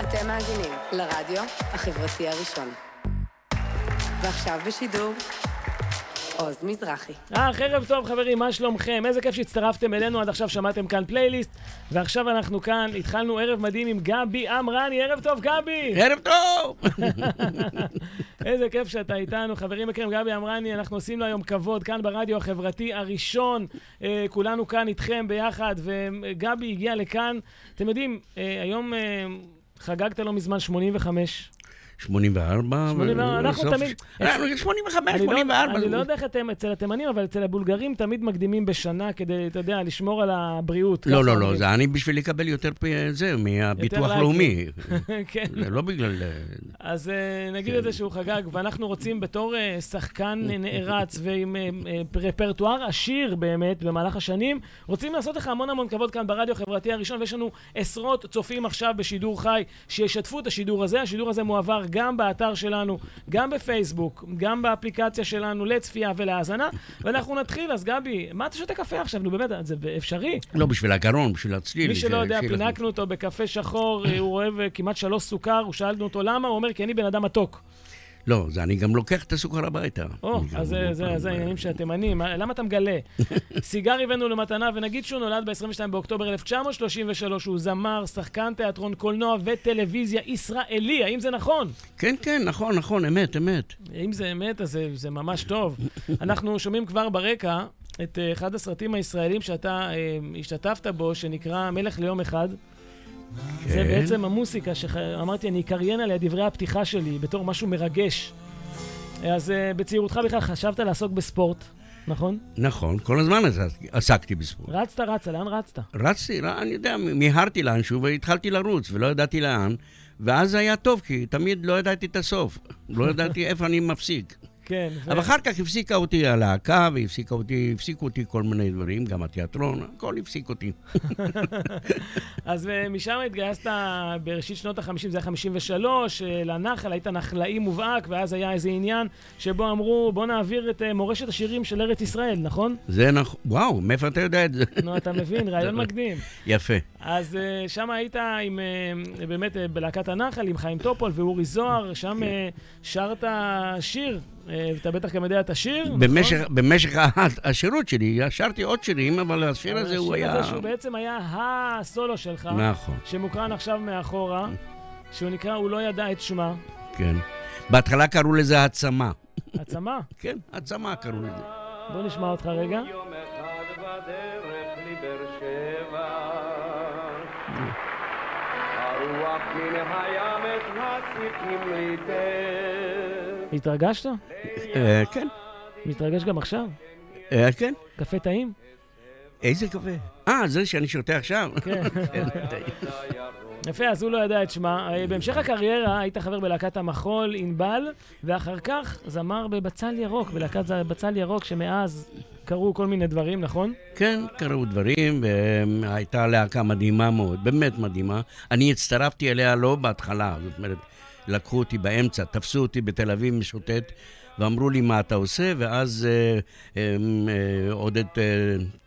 אתם מאזינים לרדיו החברתי הראשון. ועכשיו בשידור, עוז מזרחי. אה, ערב טוב חברים, מה שלומכם? איזה כיף שהצטרפתם אלינו, עד עכשיו שמעתם כאן פלייליסט, ועכשיו אנחנו כאן, התחלנו ערב מדהים עם גבי אמרני, ערב טוב גבי! ערב טוב! איזה כיף שאתה איתנו, חברים יקרים, גבי אמרני, אנחנו עושים לו היום כבוד כאן ברדיו החברתי הראשון, אה, כולנו כאן איתכם ביחד, וגבי הגיע לכאן, אתם יודעים, אה, היום אה, חגגת לא מזמן 85. 84. 84, אנחנו תמיד... אנחנו 85, 84. אני לא יודע איך אתם אצל התימנים, אבל אצל הבולגרים תמיד מקדימים בשנה כדי, אתה יודע, לשמור על הבריאות. לא, לא, לא, זה אני בשביל לקבל יותר זה, מהביטוח לאומי. כן. זה לא בגלל... אז אה, נגיד את זה שהוא חגג, ואנחנו רוצים בתור אה, שחקן נערץ ועם אה, רפרטואר עשיר באמת במהלך השנים, רוצים לעשות לך המון המון כבוד כאן ברדיו החברתי הראשון, ויש לנו עשרות צופים עכשיו בשידור חי שישתפו את השידור הזה. השידור הזה מועבר גם באתר שלנו, גם בפייסבוק, גם באפליקציה שלנו לצפייה ולהאזנה. ואנחנו נתחיל, אז גבי, מה אתה שותה קפה עכשיו? נו באמת, זה אפשרי. לא, בשביל הגרון, בשביל הצליל. מי שלא יודע, פינקנו אותו בקפה שחור, הוא אוהב כמעט שלוש סוכר, הוא שאלנו אותו למה, הוא אומר, כי אני בן אדם מתוק. לא, זה אני גם לוקח את הסוכר הביתה. או, אז זה, העניינים של התימנים. למה אתה מגלה? סיגר הבאנו למתנה, ונגיד שהוא נולד ב-22 באוקטובר 1933, הוא זמר, שחקן תיאטרון, קולנוע וטלוויזיה ישראלי, האם זה נכון? כן, כן, נכון, נכון, אמת, אמת. אם זה אמת, אז זה, זה ממש טוב. אנחנו שומעים כבר ברקע את אחד הסרטים הישראלים שאתה אה, השתתפת בו, שנקרא מלך ליום אחד. כן. זה בעצם המוסיקה שאמרתי, אני אקריין עליה דברי הפתיחה שלי בתור משהו מרגש. אז uh, בצעירותך בכלל חשבת לעסוק בספורט, נכון? נכון, כל הזמן עסקתי בספורט. רצת, רצת, לאן רצת? רצתי, לא, אני יודע, מיהרתי לאנשהו והתחלתי לרוץ ולא ידעתי לאן, ואז היה טוב, כי תמיד לא ידעתי את הסוף. לא ידעתי איפה אני מפסיק. כן. אבל ו... אחר כך הפסיקה אותי הלהקה, והפסיקו אותי, הפסיקו אותי כל מיני דברים, גם התיאטרון, הכל הפסיק אותי. אז אה, משם התגייסת בראשית שנות ה-50, זה היה 53, אה, לנחל, היית נחלאי מובהק, ואז היה איזה עניין שבו אמרו, בוא נעביר את אה, מורשת השירים של ארץ ישראל, נכון? זה נכון, וואו, מאיפה אתה יודע את זה? נו, אתה מבין, רעיון מקדים. יפה. אז שם היית עם, באמת, בלהקת הנחל, עם חיים טופול ואורי זוהר, שם כן. שרת שיר. אתה בטח גם יודע את השיר, במשך, נכון? במשך השירות שלי, שרתי עוד שירים, אבל השיר הזה הוא היה... השיר הזה שהוא בעצם היה הסולו שלך. נכון. שמוקרן עכשיו מאחורה, שהוא נקרא "הוא לא ידע את שמה". כן. בהתחלה קראו לזה העצמה. העצמה? כן, העצמה קראו לזה. בוא נשמע אותך רגע. הרוח מן הים את הסיפים ליטר התרגשת? אה, כן. מתרגש גם עכשיו? אה, כן. קפה טעים? איזה קפה? אה, זה שאני שותה עכשיו? כן. יפה, אז הוא לא ידע את שמה. אה, בהמשך הקריירה היית חבר בלהקת המחול ענבל, ואחר כך זמר בבצל ירוק, בלהקת בצל ירוק, שמאז קרו כל מיני דברים, נכון? כן, קרו דברים, והייתה להקה מדהימה מאוד, באמת מדהימה. אני הצטרפתי אליה לא בהתחלה, זאת אומרת... לקחו אותי באמצע, תפסו אותי בתל אביב משוטט, ואמרו לי מה אתה עושה, ואז אה, אה, עודד אה,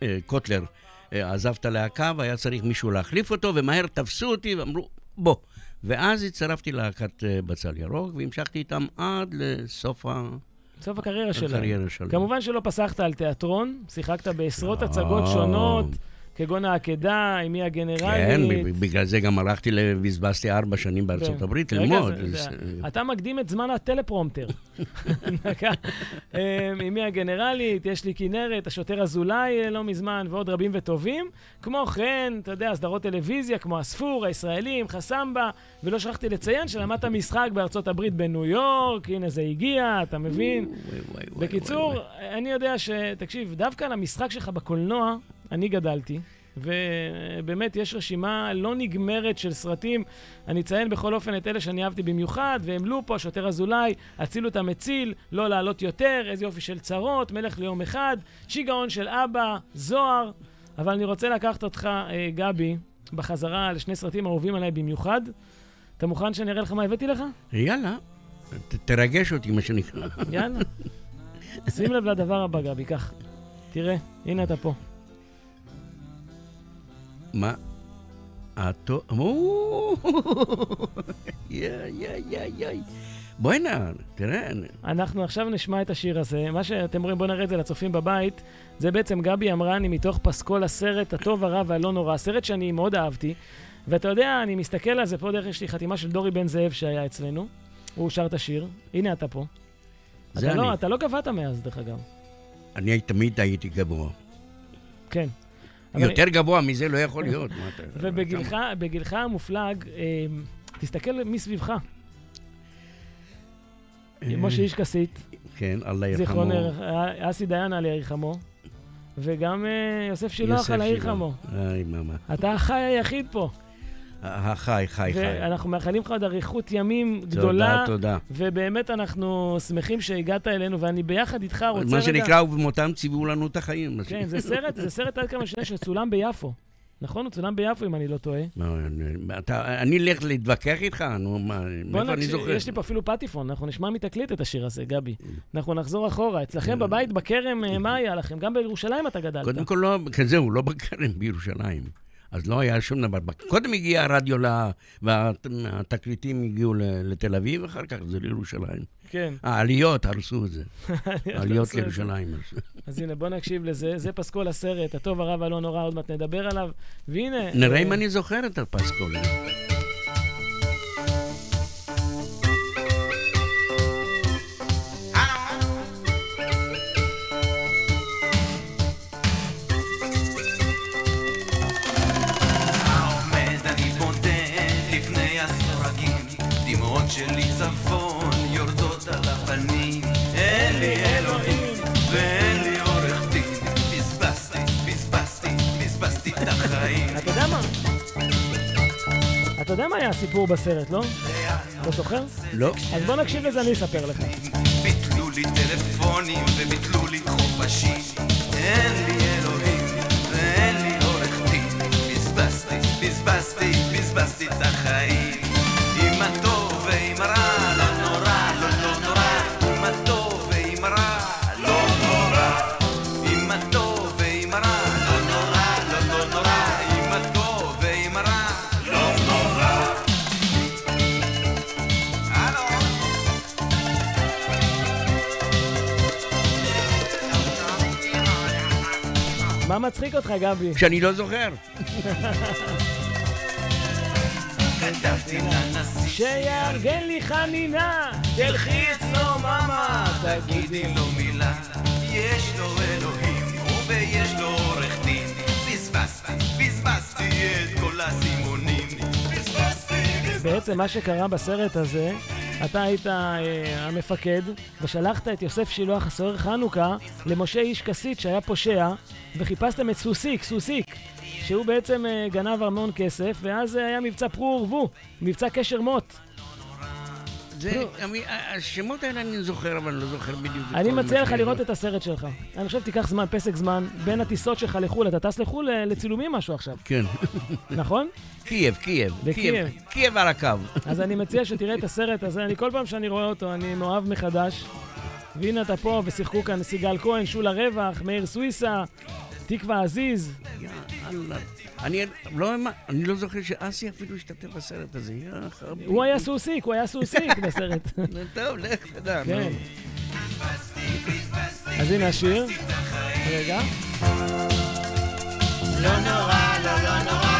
אה, קוטלר אה, עזב את הלהקה, והיה צריך מישהו להחליף אותו, ומהר תפסו אותי ואמרו, בוא. ואז הצטרפתי ללהקת אה, בצל ירוק, והמשכתי איתם עד לסוף ה... סוף הקריירה שלהם. כמובן שלא פסחת על תיאטרון, שיחקת בעשרות הצגות שונות. כגון העקדה, עם מי הגנרלית. כן, בגלל זה גם הלכתי, בזבזתי ארבע שנים בארצות כן. הברית ללמוד. אתה מקדים את זמן הטלפרומטר. אה, עם מי הגנרלית, יש לי כנרת, השוטר אזולאי אה, לא מזמן, ועוד רבים וטובים. כמו כן, אתה יודע, סדרות טלוויזיה כמו הספור, הישראלים, חסמבה, ולא שכחתי לציין שלמדת משחק בארצות הברית בניו יורק, הנה זה הגיע, אתה מבין? בקיצור, אני יודע ש... תקשיב, דווקא על המשחק שלך בקולנוע, אני גדלתי, ובאמת יש רשימה לא נגמרת של סרטים. אני אציין בכל אופן את אלה שאני אהבתי במיוחד, והם לופו, השוטר אזולאי, הצילו את המציל, לא לעלות יותר, איזה יופי של צרות, מלך ליום אחד, שיגעון של אבא, זוהר. אבל אני רוצה לקחת אותך, אה, גבי, בחזרה לשני סרטים אהובים עליי במיוחד. אתה מוכן שאני אראה לך מה הבאתי לך? יאללה, ת, תרגש אותי, מה שנקרא. יאללה. שים לב לדבר הבא, גבי, קח. תראה, הנה אתה פה. יא, יא, יא. בוא'נה, תראה, אנחנו עכשיו נשמע את השיר הזה. מה שאתם רואים, בואו נראה את זה לצופים בבית. זה בעצם גבי אמרני מתוך פסקול הסרט הטוב, הרע והלא נורא. סרט שאני מאוד אהבתי. ואתה יודע, אני מסתכל על זה, פה דרך יש לי חתימה של דורי בן זאב שהיה אצלנו. הוא שר את השיר. הנה אתה פה. זה אתה, אני. לא, אתה לא גבהת מאז, דרך אגב. אני תמיד הייתי גבוה. כן. יותר גבוה מזה לא יכול להיות. ובגילך בגילך המופלג, אה, תסתכל מסביבך. אה, משה איש כסית, כן, אללה זיכרון, ירחמו. אה, אסי דיין על ירחמו, וגם אה, יוסף שילוח יוסף על העיר שילוח. חמו. איי, מאמה. אתה החי היחיד פה, החי, חי, חי. ואנחנו מאחלים לך עוד אריכות ימים גדולה, תודה, תודה. ובאמת אנחנו שמחים שהגעת אלינו, ואני ביחד איתך רוצה מה שנקרא, ובמותם ציוו לנו את החיים. כן, זה סרט, זה סרט עד כמה שנים שצולם ביפו. נכון? הוא צולם ביפו, אם אני לא טועה. מה, אני- אלך להתווכח איתך? נו, מאיפה אני זוכר? יש לי פה אפילו פטיפון, אנחנו נשמע מי תקליט את השיר הזה, גבי. אנחנו נחזור אחורה. אצלכם בבית בכרם, אה, מה היה לכם? גם בירושלים אתה גדלת. קודם כל, לא, כזהו, לא בכרם בירושלים. אז לא היה שום דבר. קודם הגיע הרדיו, והתקליטים הגיעו לתל אביב, ואחר כך זה לירושלים. כן. העליות הרסו את זה. העליות. לירושלים הרסו. אז הנה, בוא נקשיב לזה. זה פסקול הסרט, הטוב, הרע והלא נורא, עוד מעט נדבר עליו. והנה... נראה אה, אם אני זוכר את הפסקול. העומד הסיפור בסרט, לא? אתה זוכר? לא. אז בוא נקשיב לזה, אני אספר לך. ביטלו לי טלפונים וביטלו לי חופשים. אין לי אלוהים ואין לי עורך דין. בזבזתי, בזבזתי, בזבזתי את החיים. עם הטוב מצחיק אותך, גבי? שאני לא זוכר. שיארגן לי חנינה, תלכי אצלו, מאמה, תגידי לו מילה, יש לו בעצם מה שקרה בסרט הזה, אתה היית אה, המפקד, ושלחת את יוסף שילוח, הסוהר חנוכה, למשה איש כסית שהיה פושע, וחיפשתם את סוסיק, סוסיק, שהוא בעצם אה, גנב המון כסף, ואז אה, היה מבצע פרו ורבו, מבצע קשר מוט. זה, השמות האלה אני זוכר, אבל אני לא זוכר בדיוק. אני מציע לך לראות את הסרט שלך. אני חושב שתיקח זמן, פסק זמן, בין הטיסות שלך לחו"ל, אתה טס לחו"ל אה, לצילומים משהו עכשיו, כן. נכון? קייב, קייב. בקייב. קייב. קייב על הקו. אז אני מציע שתראה את הסרט הזה, אני כל פעם שאני רואה אותו, אני מאוהב מחדש. והנה אתה פה, ושיחקו כאן סיגל כהן, שולה רווח, מאיר סוויסה, תקווה עזיז. יאללה. אני לא, אני לא זוכר שאסי אפילו השתתף בסרט הזה. הוא היה סוסיק, הוא היה סוסיק בסרט. טוב, לך תדע. כן. אז הנה השיר. רגע. לא נורא, לא, לא נורא.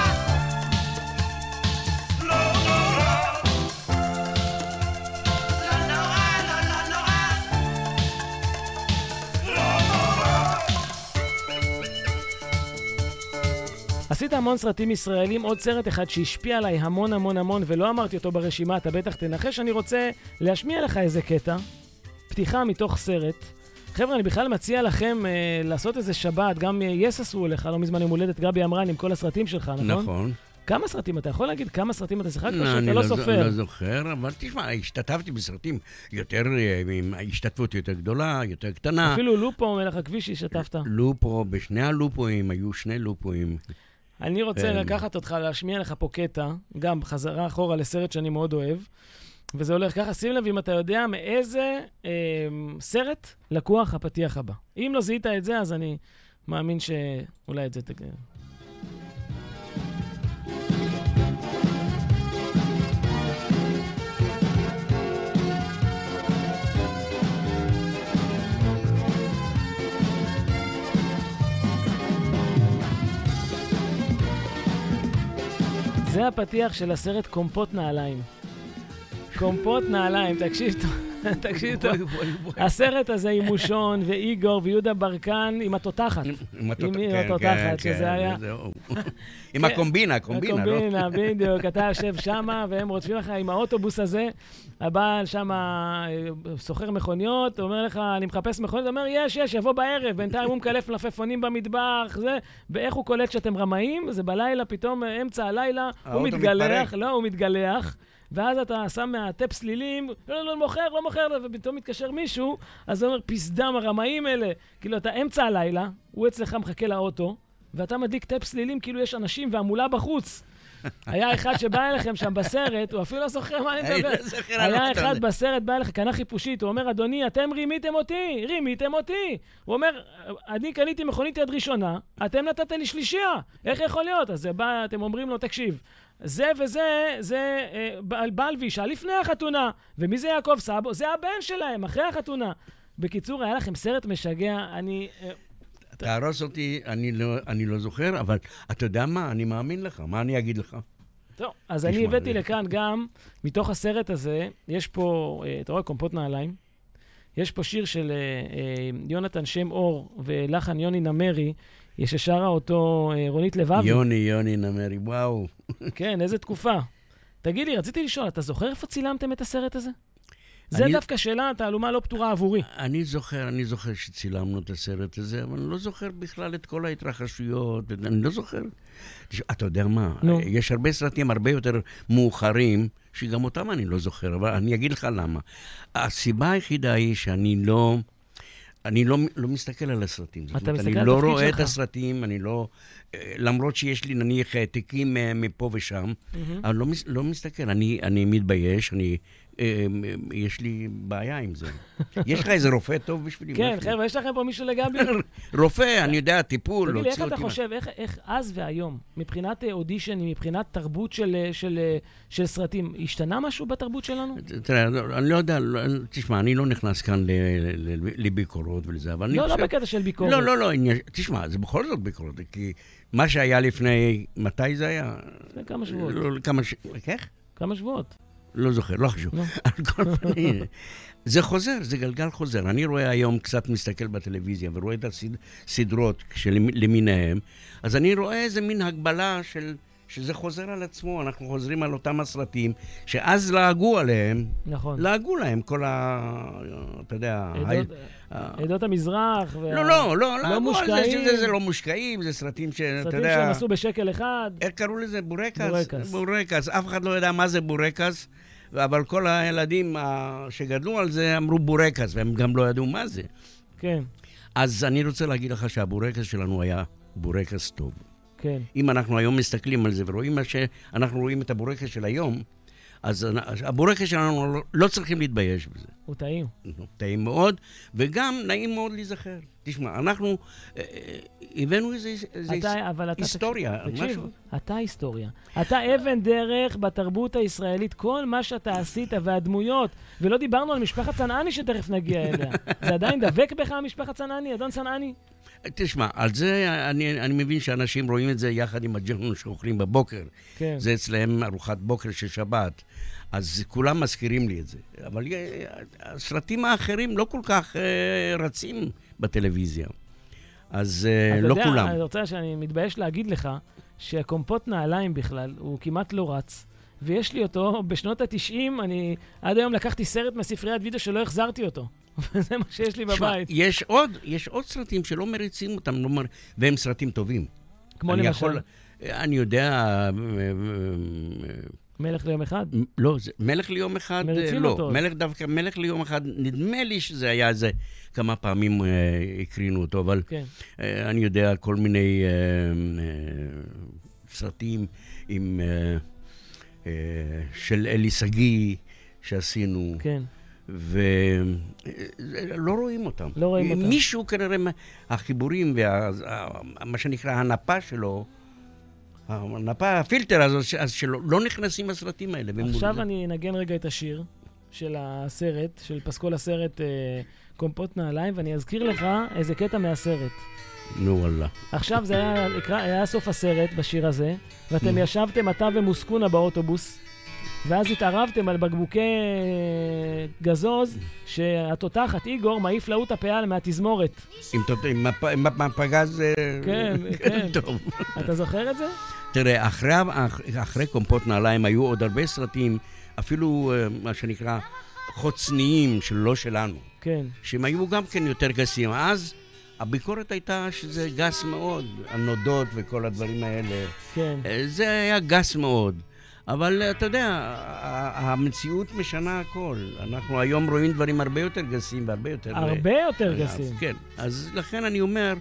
עשית המון סרטים ישראלים, עוד סרט אחד שהשפיע עליי המון המון המון, ולא אמרתי אותו ברשימה, אתה בטח תנחש, אני רוצה להשמיע לך איזה קטע, פתיחה מתוך סרט. חבר'ה, אני בכלל מציע לכם אה, לעשות איזה שבת, גם אה, יס עשו לך לא מזמן יום הולדת, גבי אמרן עם כל הסרטים שלך, נכון? נכון. כמה סרטים אתה יכול להגיד? כמה סרטים אתה שיחקת? לא, אני לא ז- סופר? לא זוכר, אבל תשמע, השתתפתי בסרטים יותר, אה, עם השתתפות יותר גדולה, יותר קטנה. אפילו לופו, מלך הכביש, השתתפת. לופו, בשני הלופואים, היו שני לופואים. אני רוצה כן. לקחת אותך, להשמיע לך פה קטע, גם חזרה אחורה לסרט שאני מאוד אוהב, וזה הולך ככה, שים לב אם אתה יודע מאיזה אה, סרט לקוח הפתיח הבא. אם לא זיהית את זה, אז אני מאמין שאולי את זה תגיד. זה הפתיח של הסרט קומפוט נעליים. קומפוט נעליים, תקשיב טוב. תקשיב טוב, הסרט הזה עם מושון ואיגור ויהודה ברקן עם התותחת. עם כן, התותחת, כן, שזה כן, היה... עם הקומבינה, הקומבינה, לא? הקומבינה, בדיוק. אתה יושב שמה, והם רודפים לך עם האוטובוס הזה. הבעל שמה אה, סוחר מכוניות, אומר לך, אני מחפש מכוניות, הוא אומר, יש, יש, יבוא בערב. בינתיים הוא מקלף מלפפונים במטבח, זה. ואיך הוא קולט שאתם רמאים? זה בלילה, פתאום, אה, אמצע הלילה, הוא מתגלח. לא, הוא מתגלח. ואז אתה שם מהטפ סלילים, לא, לא, לא מוכר, לא מוכר, ופתאום מתקשר מישהו, אז הוא אומר, פסדם, הרמאים האלה. כאילו, אתה אמצע הלילה, הוא אצלך מחכה לאוטו, ואתה מדליק טפ סלילים כאילו יש אנשים והמולה בחוץ. היה אחד שבא אליכם שם בסרט, הוא אפילו לא זוכר מה אני מדבר. לא מה היה אחד מדבר. בסרט, בא אליך, קנה חיפושית, הוא אומר, אדוני, אתם רימיתם אותי, רימיתם אותי. הוא אומר, אני קניתי מכונית יד ראשונה, אתם נתתם לי שלישייה, איך יכול להיות? אז זה בא, אתם אומרים לו, תקשיב, זה וזה, זה אה, בעל בעל ואישה לפני החתונה. ומי זה יעקב סבו? זה הבן שלהם, אחרי החתונה. בקיצור, היה לכם סרט משגע, אני... אה, תהרוס אותי, אני לא- אני לא זוכר, אבל אתה יודע מה, אני מאמין לך, מה אני אגיד לך? טוב, אז אני הבאתי זה- לכאן גם, מתוך הסרט הזה, יש פה, אה, אתה רואה, קומפוט נעליים. יש פה שיר של אה, אה, יונתן שם אור ולחן יוני נמרי, ששרה אותו אה, רונית לבבי. יוני, יוני נמרי, וואו. כן, איזה תקופה. תגיד לי, רציתי לשאול, אתה זוכר איפה צילמתם את הסרט הזה? זה אני- דווקא שאלה, תעלומה לא פתורה עבורי. אני זוכר, אני זוכר שצילמנו את הסרט הזה, אבל אני לא זוכר בכלל את כל ההתרחשויות, אני לא זוכר. אתה יודע מה, נו. יש הרבה סרטים הרבה יותר מאוחרים, שגם אותם אני לא זוכר, אבל אני אגיד לך למה. הסיבה היחידה היא שאני לא... אני לא, לא מסתכל על הסרטים. זאת אתה אומרת, מסתכל אני על לא רואה שלך. את הסרטים, אני לא... אה, למרות שיש לי נניח העתקים אה, מפה ושם, אבל לא, מס- לא מסתכל, אני, אני מתבייש, אני... אה, אה, יש לי בעיה עם זה. יש לך איזה רופא טוב בשבילי? כן? חבר'ה, יש לכם פה מישהו לגבי? רופא, אני יודע, טיפול, תגיד לי, איך אתה חושב, איך, אז והיום, מבחינת אה, אודישנים, מבחינת תרבות של, אה, אה, של סרטים, השתנה משהו בתרבות שלנו? תראה, לא- אני לא יודע, לא- תשמע, אני לא נכנס כאן לביקורות ולזה, אבל אני לא, חושב... לא בקטע של ביקורת. לא, לא, לא, תשמע, זה בכל זאת ביקורת, כי מה שהיה לפני, מתי זה היה? לפני כמה שבועות. לא, כמה ש... איך? כמה שבועות. לא זוכר, לא חשוב. לא. על כל פנים, זה חוזר, זה גלגל חוזר. אני רואה היום, קצת מסתכל בטלוויזיה ורואה את הסדרות למיניהם, אז אני רואה איזה מין הגבלה של... שזה חוזר על עצמו, אנחנו חוזרים על אותם הסרטים, שאז לעגו עליהם, נכון. לעגו להם כל ה... אתה יודע... עדות- ה- עדות המזרח. וה- לא, לא, לא, לעגו על זה, מושקעים. שזה זה לא מושקעים, זה סרטים שאתה סרטים יודע... שהם עשו בשקל אחד. איך קראו לזה? בורקס? בורקס. בורקס. אף אחד לא יודע מה זה בורקס, אבל כל הילדים ה- שגדלו על זה אמרו בורקס, והם גם לא ידעו מה זה. כן, אז אני רוצה להגיד לך שהבורקס שלנו היה בורקס טוב. כן. אם אנחנו היום מסתכלים על זה ורואים מה שאנחנו רואים את הבורקס של היום, אז הבורקס שלנו לא- לא צריכים להתבייש בזה. הוא טעים. טעים מאוד, וגם נעים מאוד להיזכר. תשמע, אנחנו אה, אה, הבאנו איזה, איזה אתה, אבל אתה... היסטוריה, תקשיב, משהו. אתה היסטוריה. אתה אבן דרך בתרבות הישראלית. כל מה שאתה עשית והדמויות, ולא דיברנו על משפחת צנעני שתכף נגיע אליה. זה עדיין דבק בך, משפחת צנעני, אדון צנעני? תשמע, על זה אני, אני מבין שאנשים רואים את זה יחד עם הג'רנון שאוכלים בבוקר. כן. זה אצלהם ארוחת בוקר של שבת. אז כולם מזכירים לי את זה. אבל הסרטים האחרים לא כל כך אה, רצים בטלוויזיה. אז אה, לא יודע, כולם. אני רוצה שאני מתבייש להגיד לך שהקומפוט נעליים בכלל, הוא כמעט לא רץ. ויש לי אותו בשנות ה-90, אני עד היום לקחתי סרט מספריית וידאו שלא החזרתי אותו. וזה מה שיש לי בבית. יש עוד, יש עוד סרטים שלא מריצים אותם, לא מר... והם סרטים טובים. כמו אני למשל, יכול- אני יודע, אה, מלך ליום אחד. אה, לא, זה, מלך ליום אחד, אה, מריצים לא. אותו. מלך דווקא, מלך ליום אחד, נדמה לי שזה היה איזה, כמה פעמים אה, הקרינו אותו, אבל כן. אה, אני יודע כל מיני אה, אה, סרטים עם, אה, אה, של אלי שגיא שעשינו. כן. ולא רואים אותם. לא רואים אותם. מישהו כנראה, מה- החיבורים ומה שנקרא הנפה שלו, הנפה, הפילטר אז שלא לא נכנסים הסרטים האלה. עכשיו אני אנגן רגע את השיר. של הסרט, של פסקול הסרט אה, קומפוט נעליים, ואני אזכיר לך איזה קטע מהסרט. נו וואלה. עכשיו זה היה, היה סוף הסרט בשיר הזה, ואתם ישבתם, אתה ומוסקונה באוטובוס, ואז התערבתם על בקבוקי אה, גזוז, שהתותחת איגור מעיף להוא את הפאה מהתזמורת. עם תות- עם מפ- עם מפ- עם פגז... אה, כן, כן. טוב. אתה זוכר את זה? תראה, אחרי, אחרי קומפוט נעליים היו עוד הרבה סרטים, אפילו אה, מה שנקרא חוצניים, שלא שלנו, כן. שהם היו גם כן יותר גסים. אז הביקורת הייתה שזה גס מאוד, הנודות וכל הדברים האלה. כן. זה היה גס מאוד. אבל אה, אתה יודע, המציאות משנה הכל. אנחנו היום רואים דברים הרבה יותר גסים והרבה יותר... הרבה יותר אז גסים. כן, אז לכן אני אומר,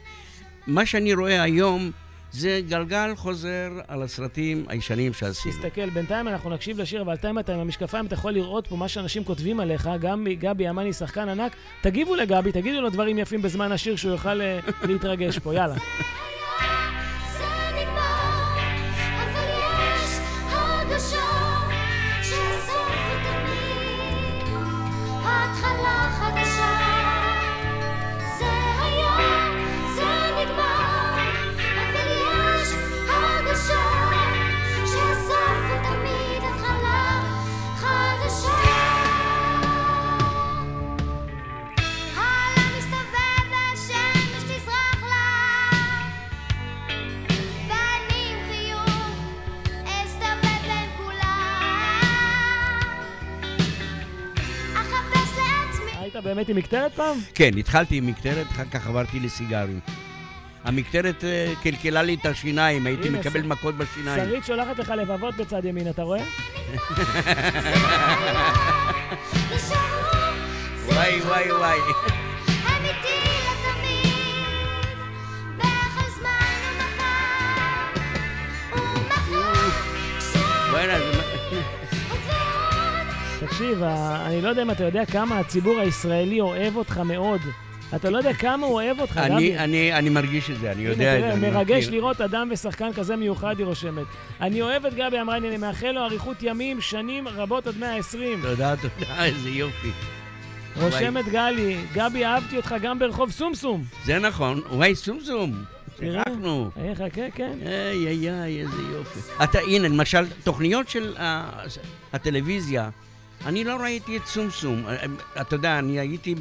מה שאני רואה היום זה גלגל חוזר על הסרטים הישנים שעשינו. תסתכל, בינתיים אנחנו נקשיב לשיר, אבל אתה אם אתה עם המשקפיים, אתה יכול לראות פה מה שאנשים כותבים עליך, גם גבי אמני, שחקן ענק. תגיבו לגבי, תגידו לו דברים יפים בזמן השיר, שהוא יוכל אה, להתרגש פה, יאללה. באמת עם מקטרת פעם? כן, התחלתי עם מקטרת, אחר כך עברתי לסיגרים. המקטרת אה, קלקלה לי את השיניים, הייתי מקבל ש- מכות בשיניים. שרית שולחת לך לבבות בצד ימין, אתה רואה? וואי, וואי, וואי. אמיתי תקשיב, אני לא יודע אם אתה יודע כמה הציבור הישראלי אוהב אותך מאוד. אתה לא יודע כמה הוא אוהב אותך, גבי. אני, אני, מרגיש את זה, אני יודע את זה. מרגש. לראות אדם ושחקן כזה מיוחד, היא רושמת. אני אוהב את גבי אמרני, אני מאחל לו אריכות ימים, שנים רבות עד 120. תודה, תודה, איזה יופי. רושמת גלי, גבי, אהבתי אותך גם ברחוב סומסום. זה נכון, וואי, סומסום. תראה. שכחנו. אה, חכה, כן. איי, איי, איי, איזה יופי. אתה, הנה, למשל, תוכניות של הטלוויזיה, אני לא ראיתי את סומסום. אה, אתה יודע, אני הייתי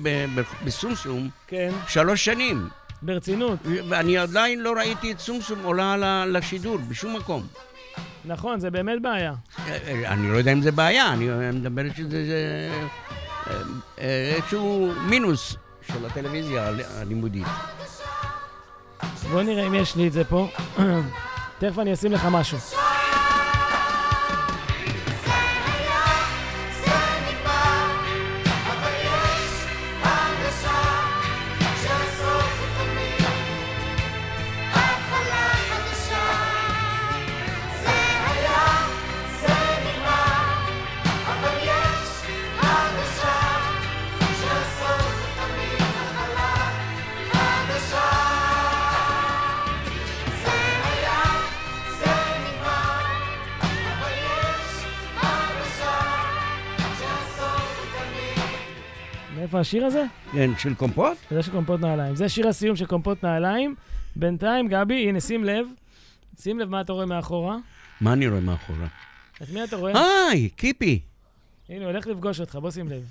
בסומסום כן, שלוש שנים, ברצינות. ואני עדיין לא ראיתי את סומסום עולה לשידור, בשום מקום. נכון, זה באמת בעיה. אה, אה, אני לא יודע אם זה בעיה, אני מדבר שזה זה, אה, אה, איזשהו מינוס של הטלוויזיה הל- הלימודית. בוא נראה אם יש לי את זה פה. תכף אני אשים לך משהו. מאיפה השיר הזה? כן, של קומפוט? זה של קומפוט נעליים. זה שיר הסיום של קומפוט נעליים. בינתיים, גבי, הנה, שים לב. שים לב מה אתה רואה מאחורה. מה אני רואה מאחורה? את מי אתה רואה? היי, קיפי. הנה, הוא הולך לפגוש אותך, בוא שים לב.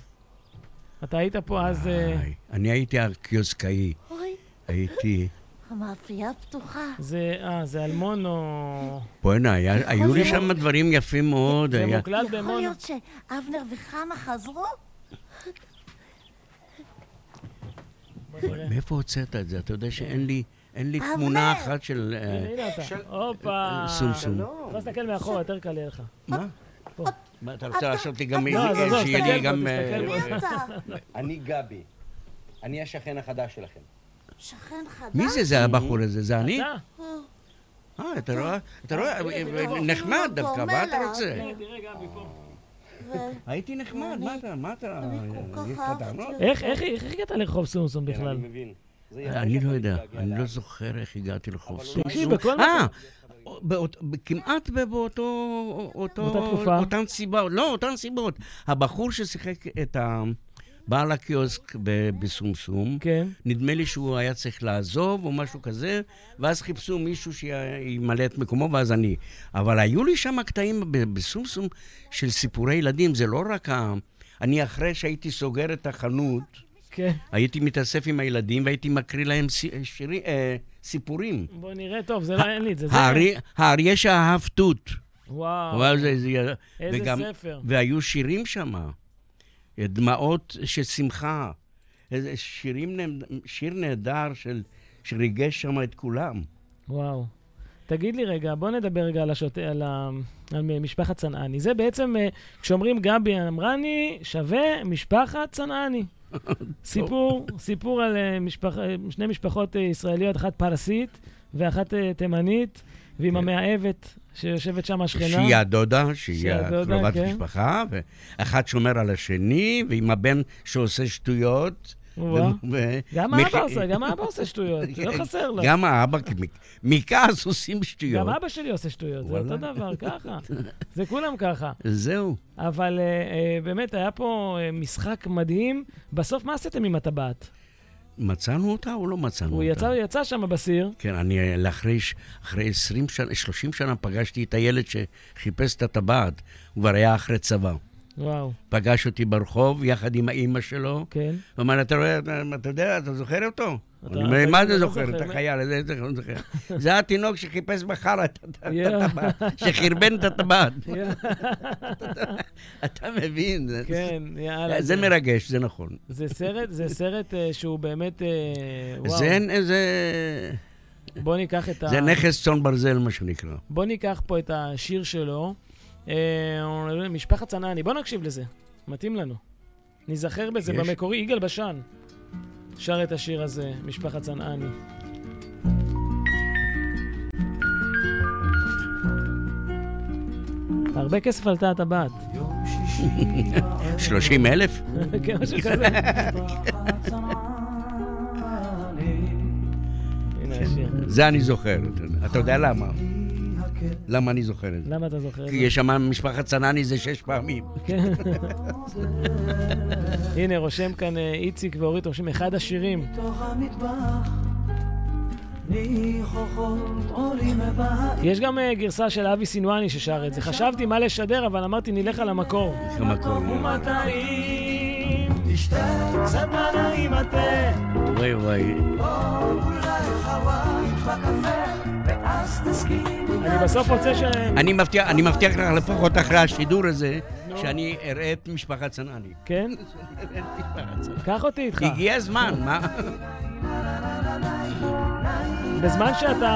אתה היית פה אז... אה, היי, אני הייתי הקיוסקאי. אוי, הייתי... המאפייה פתוחה. זה, אה, זה אלמונו. בוא'נה, היה- היו לי שם דברים יפים מאוד. זה מוקלט יכול במונו. להיות שאבנר וחנה חזרו? נראה. מאיפה הוצאת את זה? אתה יודע שאין לי... אין לי אבנר! תמונה אחת של... אה, הנה, אתה. הופה. סומסום. אתה יכול להסתכל מאחורה, יותר קל יהיה לך. מה? מה, אתה רוצה לעשות לי גם... לא, אז עזוב, שיהיה תסתכל לי פה, גם... תסתכל אה, פה. אני גבי. אני השכן החדש שלכם. שכן חדש? מי זה זה הבחור הזה? זה אני? אתה? אה, אתה רואה? אתה רואה? נחמד דווקא, מה אתה. רוצה? תראה, גבי פה. הייתי נחמד, מה אתה? מה אתה? יש לך טענות? אותו. איך, איך, איך הגעת לרחוב סומסום כן, בכלל? אני מבין. אני לא יודע, אני לא. זוכר איך הגעתי אבל סומסום. אה, כמעט באותו... אותו, באותה תקופה. אותן סיבות, לא, אותן סיבות. הבחור ששיחק את ה... בעל הקיוסק ב- בסומסום, כן. נדמה לי שהוא היה צריך לעזוב או משהו כזה, ואז חיפשו מישהו שימלא את מקומו, ואז אני. אבל היו לי שם קטעים בסומסום של סיפורי ילדים, זה לא רק ה... אני אחרי שהייתי סוגר את החנות, כן. הייתי מתאסף עם הילדים והייתי מקריא להם שירי, אה, סיפורים. בוא נראה, טוב, זה לא, אין לי את זה. זה... הארי- האריה שאהב תות. וואו, וואו, זה, זה, איזה וגם, ספר. והיו שירים שם, דמעות של שמחה. איזה שירים, שיר נהדר של, שריגש שם את כולם. וואו. תגיד לי רגע, בוא נדבר רגע על, השוט... על, ה... על משפחת צנעני. זה בעצם, אה, כשאומרים גבי אמרני, שווה משפחת צנעני. סיפור, סיפור על אה, משפח... אה, שני משפחות ישראליות, אחת פרסית ואחת תימנית, ועם כן. המאהבת שיושבת שם השכנה. שהיא הדודה, שהיא הקרובת כן. משפחה, ואחד שומר על השני, ועם הבן שעושה שטויות. גם האבא עושה, גם האבא עושה שטויות, לא חסר לו. גם האבא, מכעס עושים שטויות. גם אבא שלי עושה שטויות, זה. אותו דבר, ככה. זה כולם ככה. זהו. אבל אה, אה, באמת, היה פה אה, משחק מדהים. בסוף, מה עשיתם עם הטבעת? מצאנו אותה או לא מצאנו הוא אותה? יצא, יצא שם בסיר. כן, אני לאחרי ש- אחרי 20 שנה, 30 שנה פגשתי את הילד שחיפש את הטבעת. הוא כבר היה אחרי צבא. וואו, פגש אותי ברחוב יחד עם האימא שלו. כן. הוא אמר, אתה רואה, אתה, אתה יודע, אתה זוכר אותו? אתה- אני אומר, אתה מה לא זה זוכר? זוכר, את מה- החייל הזה, זה לא זוכר. זה התינוק שחיפש בחרא את. הטבעת, שחרבן את הטבעת. אתה מבין? כן, יאללה. זה מרגש, זה נכון. זה סרט, זה סרט אה, שהוא באמת, אה, וואו. זה, זה, בוא ניקח את ה... זה נכס צאן ברזל, מה שנקרא. בוא ניקח פה את השיר שלו, אה, משפחת צנעני. בוא נקשיב לזה, מתאים לנו. ניזכר בזה יש? במקורי, יגאל בשן שר את השיר הזה, משפחת צנעני. הרבה כסף עלתה הטבעת. 30 אלף? כן, משהו כזה. זה אני זוכר. אתה יודע למה? למה אני זוכר את זה? למה אתה זוכר את כי זה? יש שם משפחת צנני זה שש פעמים. כן. הנה, רושם כאן אה, איציק ואורית, רושמים אחד השירים. יש גם אה, גרסה של אבי סינואני ששר את זה. חשבתי מה לשדר, אבל אמרתי, נלך על המקור. ומטעים, תשתה קצת התה. וואי וואי. אולי בקפה אני בסוף רוצה ש... אני מבטיח, אני מבטיח לך לפחות אחרי השידור הזה, שאני אראה את משפחת צנני. כן? קח אותי איתך. הגיע הזמן, מה? בזמן שאתה...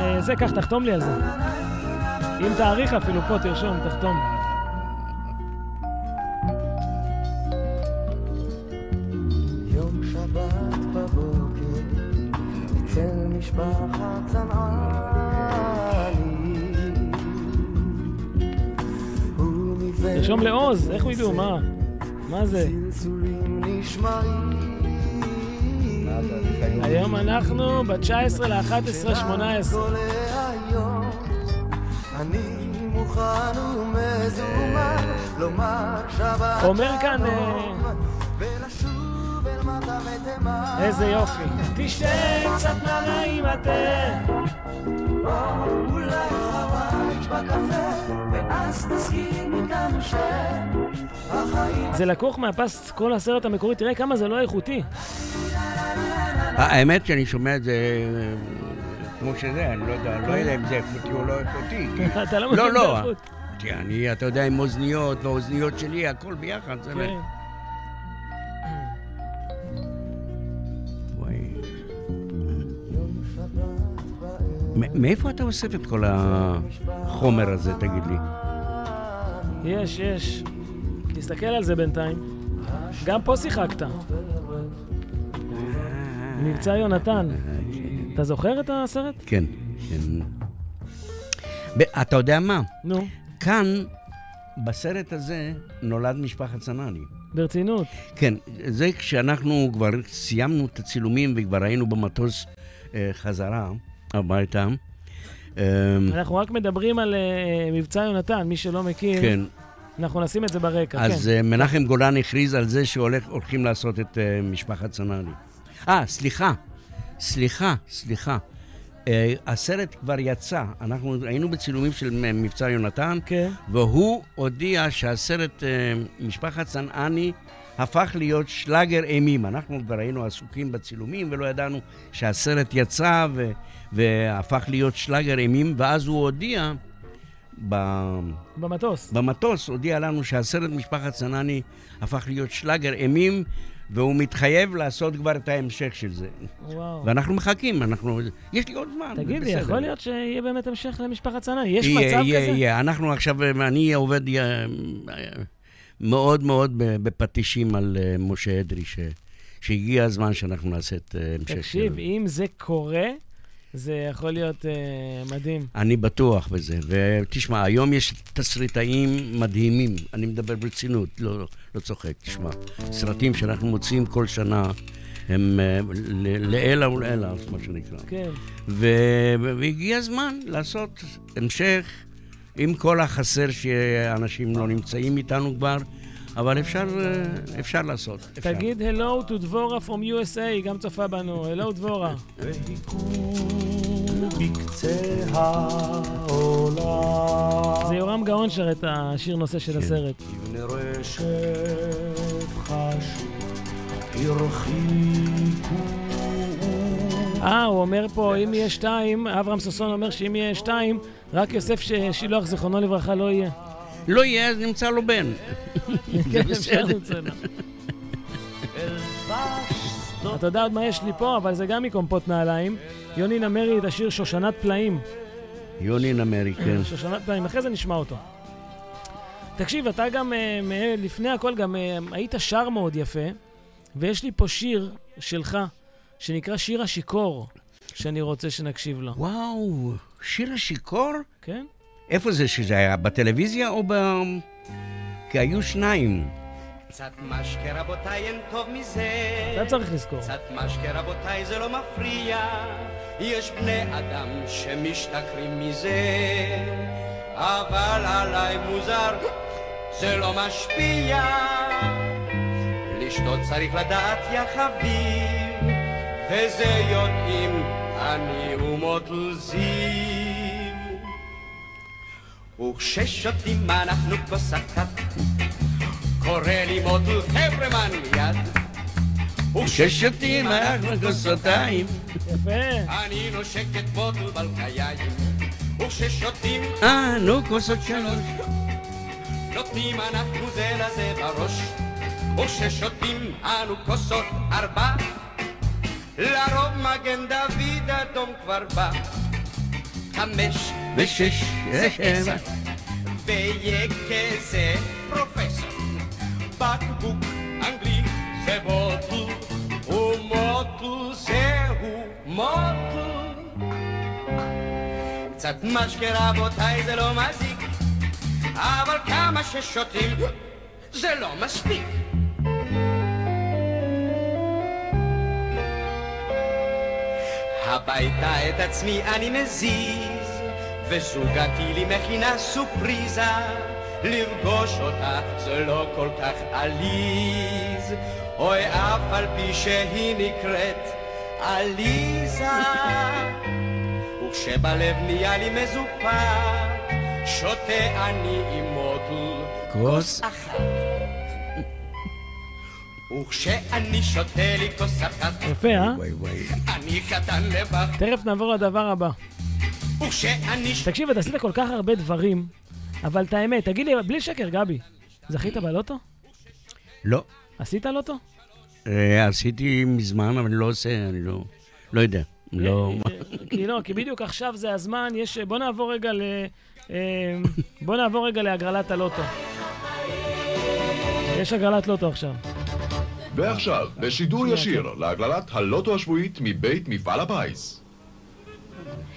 אה, זה, קח, תחתום לי על זה. אם תאריך אפילו, פה תרשום, תחתום. יום שבת בבוקר אצל משפחת צנעני תרשום לעוז, איך הוא ידעו? מה? מה זה? היום אנחנו ב-19 ל-11, 18. כל היום אני מוכן ומזומן לומר שבת אומר כאן, אה, איזה יופי. תשתה קצת מים התה. או אולי חווייך בקפה ואז תסכים איתנו שהחיים זה לקוח מהפס כל הסרט המקורי, תראה כמה זה לא איכותי. האמת שאני שומע את זה כמו שזה, אני לא יודע, לא יודע אם זה איכותי או לא איכותי. אתה לא מבין לא, את לא. האיכות. כי אני, אתה יודע, עם אוזניות והאוזניות שלי, הכל ביחד. זה כן. מ- מאיפה אתה אוסף את כל החומר הזה, תגיד לי? יש, יש. תסתכל על זה בינתיים. גם פה שיחקת. מבצע יונתן. אתה זוכר את הסרט? כן, כן. אתה יודע מה? נו, כאן, בסרט הזה, נולד משפחת צנני. ברצינות. כן, זה כשאנחנו כבר סיימנו את הצילומים וכבר היינו במטוס אה, חזרה הביתה. אמ, אנחנו רק מדברים על אה, מבצע יונתן, מי שלא מכיר, כן, אנחנו נשים את זה ברקע, אז כן. אה, מנחם גולן הכריז על זה שהולכים לעשות את אה, משפחת צנעני. אה, סליחה, סליחה, סליחה. אה, הסרט כבר יצא, אנחנו היינו בצילומים של מבצע יונתן, כן. והוא הודיע שהסרט אה, משפחת צנעני הפך להיות שלאגר אימים. אנחנו כבר היינו עסוקים בצילומים ולא ידענו שהסרט יצא ו- והפך להיות שלאגר אימים, ואז הוא הודיע ב- במטוס. במטוס, הודיע לנו שהסרט משפחת צנעני הפך להיות שלאגר אימים, והוא מתחייב לעשות כבר את ההמשך של זה. וואו. ואנחנו מחכים, אנחנו... יש לי עוד זמן, תגיד לי. יכול להיות שיהיה באמת המשך למשפחת צנעני? יש יהיה, מצב יהיה, כזה? יהיה. אנחנו עכשיו, אני עובד אה, מאוד מאוד בפטישים על אה, משה אדרי, ש- שהגיע הזמן שאנחנו נעשה את אה, המשך תקשיב, שלו. אם זה קורה, זה יכול להיות אה, מדהים. אני בטוח בזה. ותשמע, היום יש תסריטאים מדהימים, אני מדבר ברצינות, לא, לא צוחק, תשמע. סרטים שאנחנו מוציאים כל שנה הם אה, ל- לעילא ולעילא, מה שנקרא. כן. והגיע הזמן לעשות המשך עם כל החסר שאנשים לא נמצאים איתנו כבר, אבל אפשר, אה, אפשר לעשות. אפשר. תגיד הלו to דבורה from USA, היא גם צופה בנו. הלו דבורה. בקצה העולם זה יורם גאון שר את השיר נושא של הסרט. חשוב הרחיקו אה, הוא אומר פה, אם יהיה שתיים, אברהם ששון אומר שאם יהיה שתיים, רק יוסף שילוח, זיכרונו לברכה, לא יהיה. לא יהיה, אז נמצא לו בן. כן, זה אפשר בסדר. למצוא לו. אתה יודע עוד מה יש לי פה, אבל זה גם מקומפות נעליים. יוני נמרי את השיר שושנת פלאים. יוני נמרי, כן. שושנת פלאים, אחרי זה נשמע אותו. תקשיב, אתה גם, אה, לפני הכל, גם אה, היית שר מאוד יפה, ויש לי פה שיר שלך, שנקרא שיר השיכור, שאני רוצה שנקשיב לו. וואו, שיר השיכור? כן? איפה זה שזה היה? בטלוויזיה או ב... כי היו שניים. קצת משקה רבותיי אין טוב מזה אתה צריך לזכור. קצת משקה רבותיי זה לא מפריע יש בני אדם שמשתכרים מזה אבל עליי מוזר זה לא משפיע לשתות צריך לדעת יא חביב וזה יודעים אני ומוטל זיו וכששותים אנחנו כוס אחת קורא לי מוטל חברמן מיד. כששותים אנחנו כוסותיים. אני נושק את בוטל בלקיים. וכששותים אנו כוסות שלוש. נותנים אנחנו זה לזה בראש. וכששותים אנו כוסות ארבע. לרוב מגן דוד אדום כבר בא חמש ושש, זה. עשר ויקה זה פרופסור. בקבוק אנגלי זה בוטל ומוטל זהו מוטל קצת משקה רבותיי זה לא מזיק אבל כמה ששותים זה לא מספיק הביתה את עצמי אני מזיז וזוגתי לי מכינה סופריזה. לפגוש אותה זה לא כל כך עליז. אוי אף על פי שהיא נקראת עליזה. וכשבלב נהיה לי מזופת שותה אני עם מוטל כוס. אחת וכשאני שותה לי כוס אחת יפה, אה? וואי וואי. אני קטן לבך תכף נעבור לדבר הבא. וכשאני תקשיב, אתה עשית כל כך הרבה דברים, אבל את האמת, תגיד לי, בלי שקר, גבי, זכית בלוטו? לא. עשית לוטו? אה, עשיתי מזמן, אבל לא עושה, אני לא... לא יודע. לא... אה, כי לא, כי בדיוק עכשיו זה הזמן, יש... בוא נעבור רגע ל... אה, בוא נעבור רגע להגרלת הלוטו. יש הגרלת לוטו עכשיו. ועכשיו, בשידור ישיר, להגללת הלוטו השבועית מבית מפעל הפיס.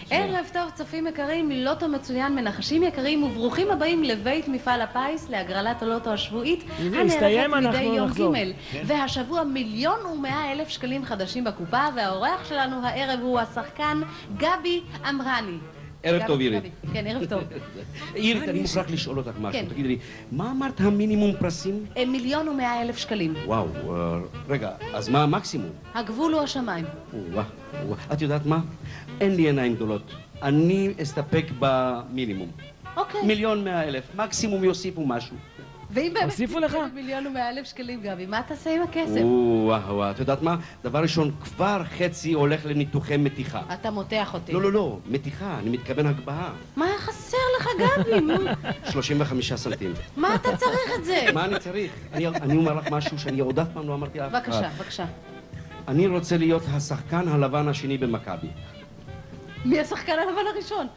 ערב טוב צופים יקרים, לוטו מצוין, מנחשים יקרים וברוכים הבאים לבית מפעל הפיס להגרלת הלוטו השבועית הנערכת מדי אנחנו יום נחזור. ג' והשבוע מיליון ומאה אלף שקלים חדשים בקופה והאורח שלנו הערב הוא השחקן גבי אמרני. ערב טוב, אירית. כן, ערב טוב. אירית, אני מוכרח לשאול אותך משהו. כן. תגידי לי, מה אמרת המינימום פרסים? אה, מיליון ומאה אלף שקלים. וואו, אה, רגע, אז מה המקסימום? הגבול הוא השמיים. את יודעת מה? אין לי עיניים גדולות. אני אסתפק במינימום. אוקיי. מיליון מאה אלף. מקסימום יוסיפו משהו. ואם באמת... הוסיפו לך? מיליון ומאה אלף שקלים, גבי, מה תעשה עם הכסף? וואו, וואו. את יודעת מה? דבר ראשון, כבר חצי הולך לניתוחי מתיחה. אתה מותח אותי. לא, לא, לא, מתיחה, אני מתכוון הגבהה. מה היה חסר לך, גבי? נו, 35 סנטים. מה אתה צריך את זה? מה אני צריך? אני, אומר לך משהו שאני עוד אף פעם לא אמרתי לאף אחד. בבקשה, בבקשה. אני רוצה להיות השחקן הלבן השני במכבי. מי השחקן הלבן הראשון?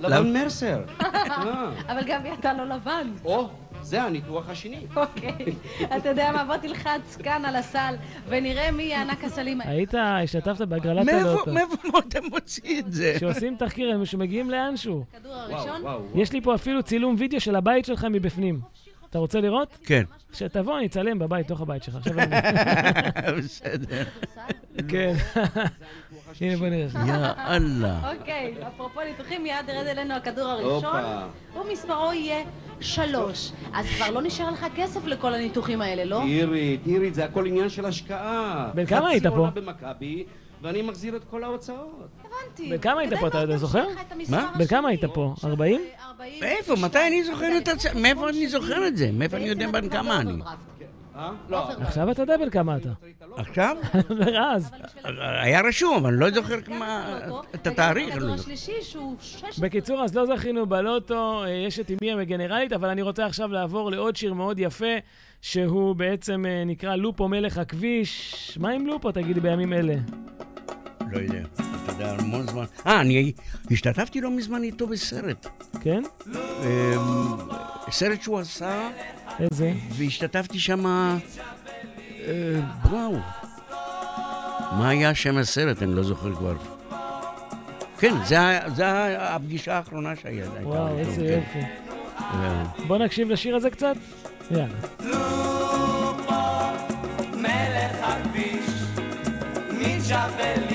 לבן מרסר. אה. אבל גבי, אתה לא לבן. או, זה הניתוח השני. אוקיי. אתה יודע מה, בוא תלחץ כאן על הסל, ונראה מי יהיה ענק הסלים האלה. היית, השתתפת בהגרלת הלוטו. מאיפה אתה מוציא את זה? שעושים תחקיר, הם שמגיעים לאנשהו. הכדור הראשון? יש לי פה אפילו צילום וידאו של הבית שלך מבפנים. אתה רוצה לראות? כן. כשתבוא, אני אצלם בבית, תוך הבית שלך. עכשיו אני... בסדר. כן. הנה, בוא נראה. יא אללה. אוקיי, אפרופו ניתוחים, מיד ירד אלינו הכדור הראשון, הופה. ומספרו יהיה שלוש. אז כבר לא נשאר לך כסף לכל הניתוחים האלה, לא? אירית, אירית, זה הכל עניין של השקעה. בן כמה היית חצי פה? עונה במכבי, ואני מחזיר את כל ההוצאות. הבנתי. בן כמה היית פה, אתה מאוד זוכר? מה? בן כמה. היית פה? 40? ארבעים מאיפה? ושתיים. מתי אני זוכר את הצ... מאיפה אני זוכר את זה? מאיפה אני יודע בן כמה אני? אה? לא. עכשיו אתה יודע בן כמה אתה. עכשיו? ואז. היה רשום, אבל אני לא זוכר מה- בלוטו, את התאריך. לא. בקיצור, אז לא זכינו בלוטו, אה, יש את אמי המגנרלית, אבל אני רוצה עכשיו לעבור לעוד שיר מאוד יפה, שהוא בעצם אה, נקרא לופו מלך הכביש. מה עם לופו, תגידי, בימים אלה? לא יודע. אתה יודע, המון זמן. אה, אני השתתפתי לא מזמן איתו בסרט. כן? אמ, סרט שהוא עשה, איזה? והשתתפתי שם... וואו. מה היה שם הסרט? אני לא זוכר כבר. כן, זה ה- זה ה- הפגישה האחרונה שהייתה. הייתה וואו, איזה כן. יופי. אה, בוא נקשיב לשיר הזה קצת? יאללה. מלך הכביש, מג'בליה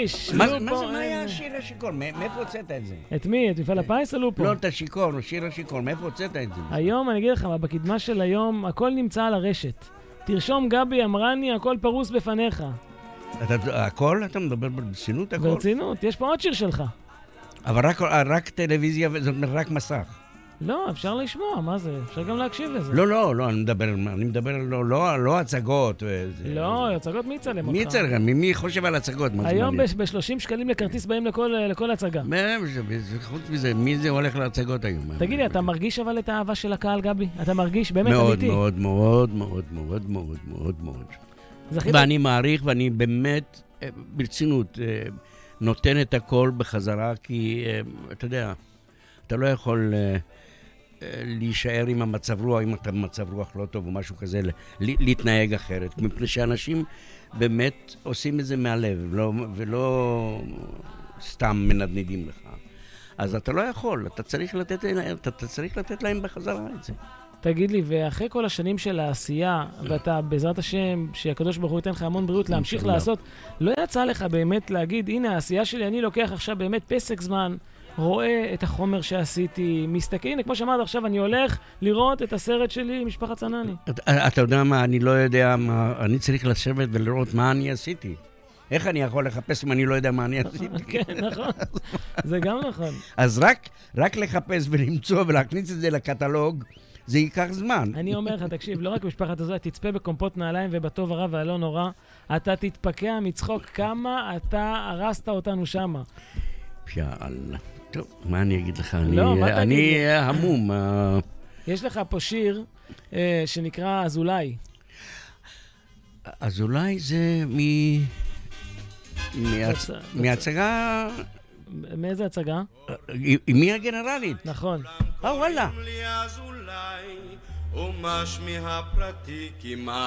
ומרגיש. מה זה- לופו, מה זה, מה אה, היה השיר השיכור? מא- מאיפה הוצאת את זה? את מי? את מפעל הפיס או לופו? לא, את השיכור, שיר השיכור, מאיפה הוצאת את זה? היום, אני אגיד לך, מה, בקדמה של היום, הכל נמצא על הרשת. תרשום, גבי אמרני, הכל פרוס בפניך. אתה- הכל? אתה מדבר ברצינות הכל? ברצינות, יש פה עוד שיר שלך. אבל רק- רק טלוויזיה, זאת אומרת רק מסך. לא, אפשר לשמוע, מה זה? אפשר גם להקשיב לזה. לא, לא, לא, אני מדבר, אני מדבר, לא, לא, לא הצגות. וזה- לא, הצגות מי יצלם אותך? מי צריך? מי חושב על הצגות? היום מעניין? ב-30 שקלים לכרטיס באים לכל לכל הצגה. חוץ מזה, מי זה הולך להצגות היום? תגיד לי, אתה מרגיש אבל את האהבה של הקהל, גבי? אתה מרגיש? באמת, מאוד, אמיתי. מאוד, מאוד, מאוד, מאוד, מאוד, מאוד, מאוד. ואני מעריך, ואני באמת, אה, ברצינות, אה, נותן את הכל בחזרה, כי אה, אתה יודע, אתה לא יכול אה, אה, להישאר עם המצב רוח, אם אתה במצב רוח לא טוב או משהו כזה, להתנהג אחרת. מפני שאנשים באמת עושים את זה מהלב, לא, ולא סתם מנדנדים לך. אז אתה לא יכול, אתה צריך לתת, אתה, אתה צריך לתת להם בחזרה את זה. תגיד לי, ואחרי כל השנים של העשייה, ואתה, בעזרת השם, שהקדוש ברוך הוא ייתן לך המון בריאות להמשיך. לעשות, לא יצא לך באמת להגיד, הנה, העשייה שלי, אני לוקח עכשיו באמת פסק זמן, רואה את החומר שעשיתי, מסתכל, הנה, כמו שאמרת עכשיו, אני הולך לראות את הסרט שלי, משפחת צנני. אתה, אתה יודע מה, אני לא יודע מה, אני צריך לשבת ולראות מה אני עשיתי. איך אני יכול לחפש אם אני לא יודע מה אני עשיתי? כן, נכון. זה גם נכון. אז רק, רק לחפש ולמצוא ולהכניס את זה לקטלוג, זה ייקח זמן. אני אומר לך, תקשיב, לא רק משפחת הזוהר, תצפה בקומפות נעליים ובטוב הרע והלא נורא, אתה תתפקע מצחוק כמה אתה הרסת אותנו שמה. יאללה. טוב, מה אני אגיד לך? אני- לא, מה תגיד אני? אה, המום. אה, יש לך פה שיר אה, שנקרא אזולאי. אז אולי זה מ... מהצ- מהצגה... מאיזה הצגה? היא היא מי הגנרלית? נכון. אה, וואלה.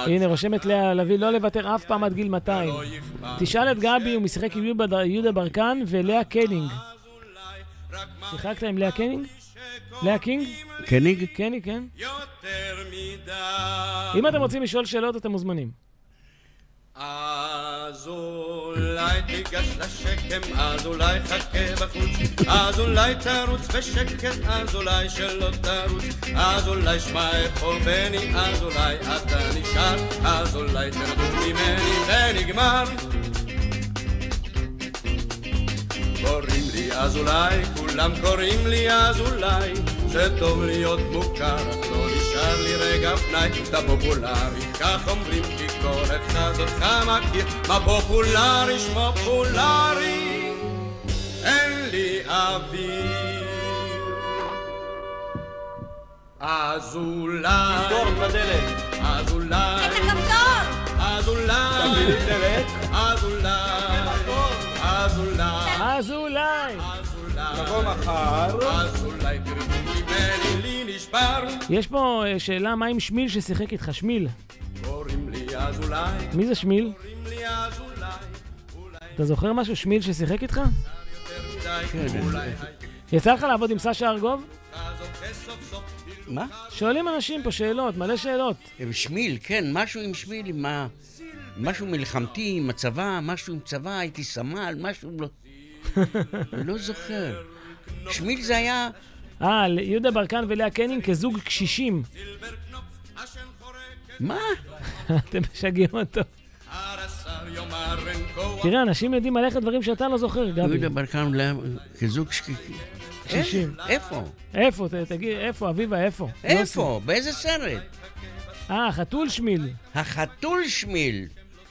הנה, רושמת לאה לביא, לא לוותר אף פעם עד גיל 200. תשאל את גבי, הוא משחק עם יהודה- ברקן ולאה קנינג. שיחקת עם לאה קנינג? לאה קינג? קניג? קניג, כן. יותר מדי אם אתם רוצים לשאול שאלות, אתם מוזמנים. אז אולי תיגש לשקם, אז אולי חכה בחוץ, אז אולי תרוץ בשקט, אז אולי שלא תרוץ, אז אולי שמע איפה בני, אז אולי אתה נשאר, אז אולי תרדו ממני ונגמר. קוראים לי אז אולי, כולם קוראים לי אז אולי, זה טוב להיות מוכר, אך לא נשאר לי רגע פנאי, אתה פופולרי, כך אומרים כי כל אחד אותך מכיר, מה פופולרי שמו פופולרי, אין לי אוויר. אז אולי... תסגור בדלת. אז אולי... את הכפתור! אז אולי... תביא לי דלת. אז אולי... אז אולי... אז אולי. תבוא מחר. אז אולי תרדו ממני, לי נשבר. יש פה אה, שאלה, מה עם שמיל ששיחק איתך? שמיל. קוראים לי אז אולי... מי זה שמיל? קוראים לי אז אולי... אתה זוכר משהו, שמיל ששיחק איתך? כן, אולי... יצא לך לעבוד עם סשה ארגוב? מה? שואלים אנשים פה שאלות, מלא שאלות. עם שמיל, כן, משהו עם שמיל, עם ה... משהו מלחמתי, עם הצבא, משהו עם צבא, הייתי סמל, משהו לא... זוכר. שמיל זה היה... אה, יהודה ברקן ולאה קנינג כזוג קשישים. מה? אתם משגעים אותו. תראה, אנשים יודעים עליך דברים שאתה לא זוכר, גבי. יהודה ברקן להם כזוג. קשישים. איפה? איפה? תגיד, איפה, אביבה, איפה? איפה? באיזה סרט? אה, חתול שמיל. החתול שמיל.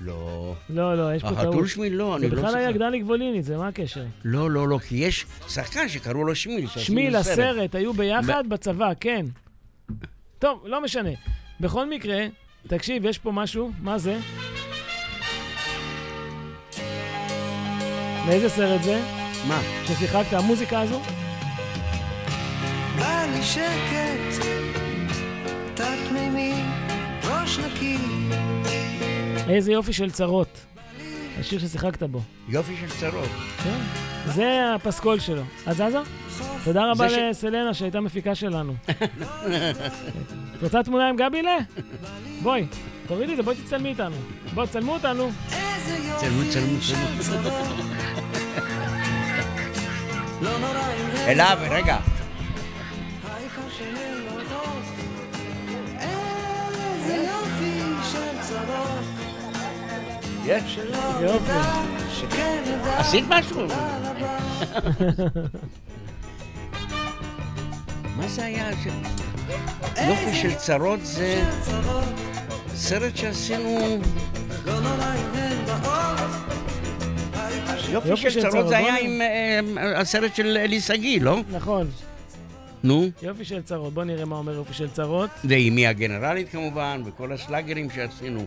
לא. לא, לא, יש פה טעות. החתול שמיל לא, אני זה לא בכלל היה זוכר. גדלי גבולינית, זה מה הקשר? לא, לא, לא, כי יש שחקן שקראו לו שמיל. שמיל, סרט. הסרט, היו ביחד בצבא, כן. טוב, לא משנה. בכל מקרה, תקשיב, יש פה משהו, מה זה? מאיזה סרט זה? מה? ששיחקת, המוזיקה הזו? בא לי שקט, תת-מימי, ראש נקי. איזה יופי של צרות. השיר ששיחקת בו. יופי של צרות. כן. זה הפסקול שלו. את זזה? תודה רבה לסלנה שהייתה מפיקה שלנו. את רוצה תמונה עם גבי ל? בואי, תורידי את זה, בואי תצלמי איתנו. בואי, תצלמו אותנו. צלמו, צלמו, צלמו. לא נורא אם הם אליו, רגע. יש. יופי. עשית משהו? מה זה היה? יופי של צרות זה סרט שעשינו... יופי של צרות זה היה עם אה, הסרט של אלי שגיא, לא? נכון. נו. יופי של צרות. בוא נראה מה אומר יופי של צרות. ועם מי הגנרלית כמובן, וכל השלאגרים שעשינו.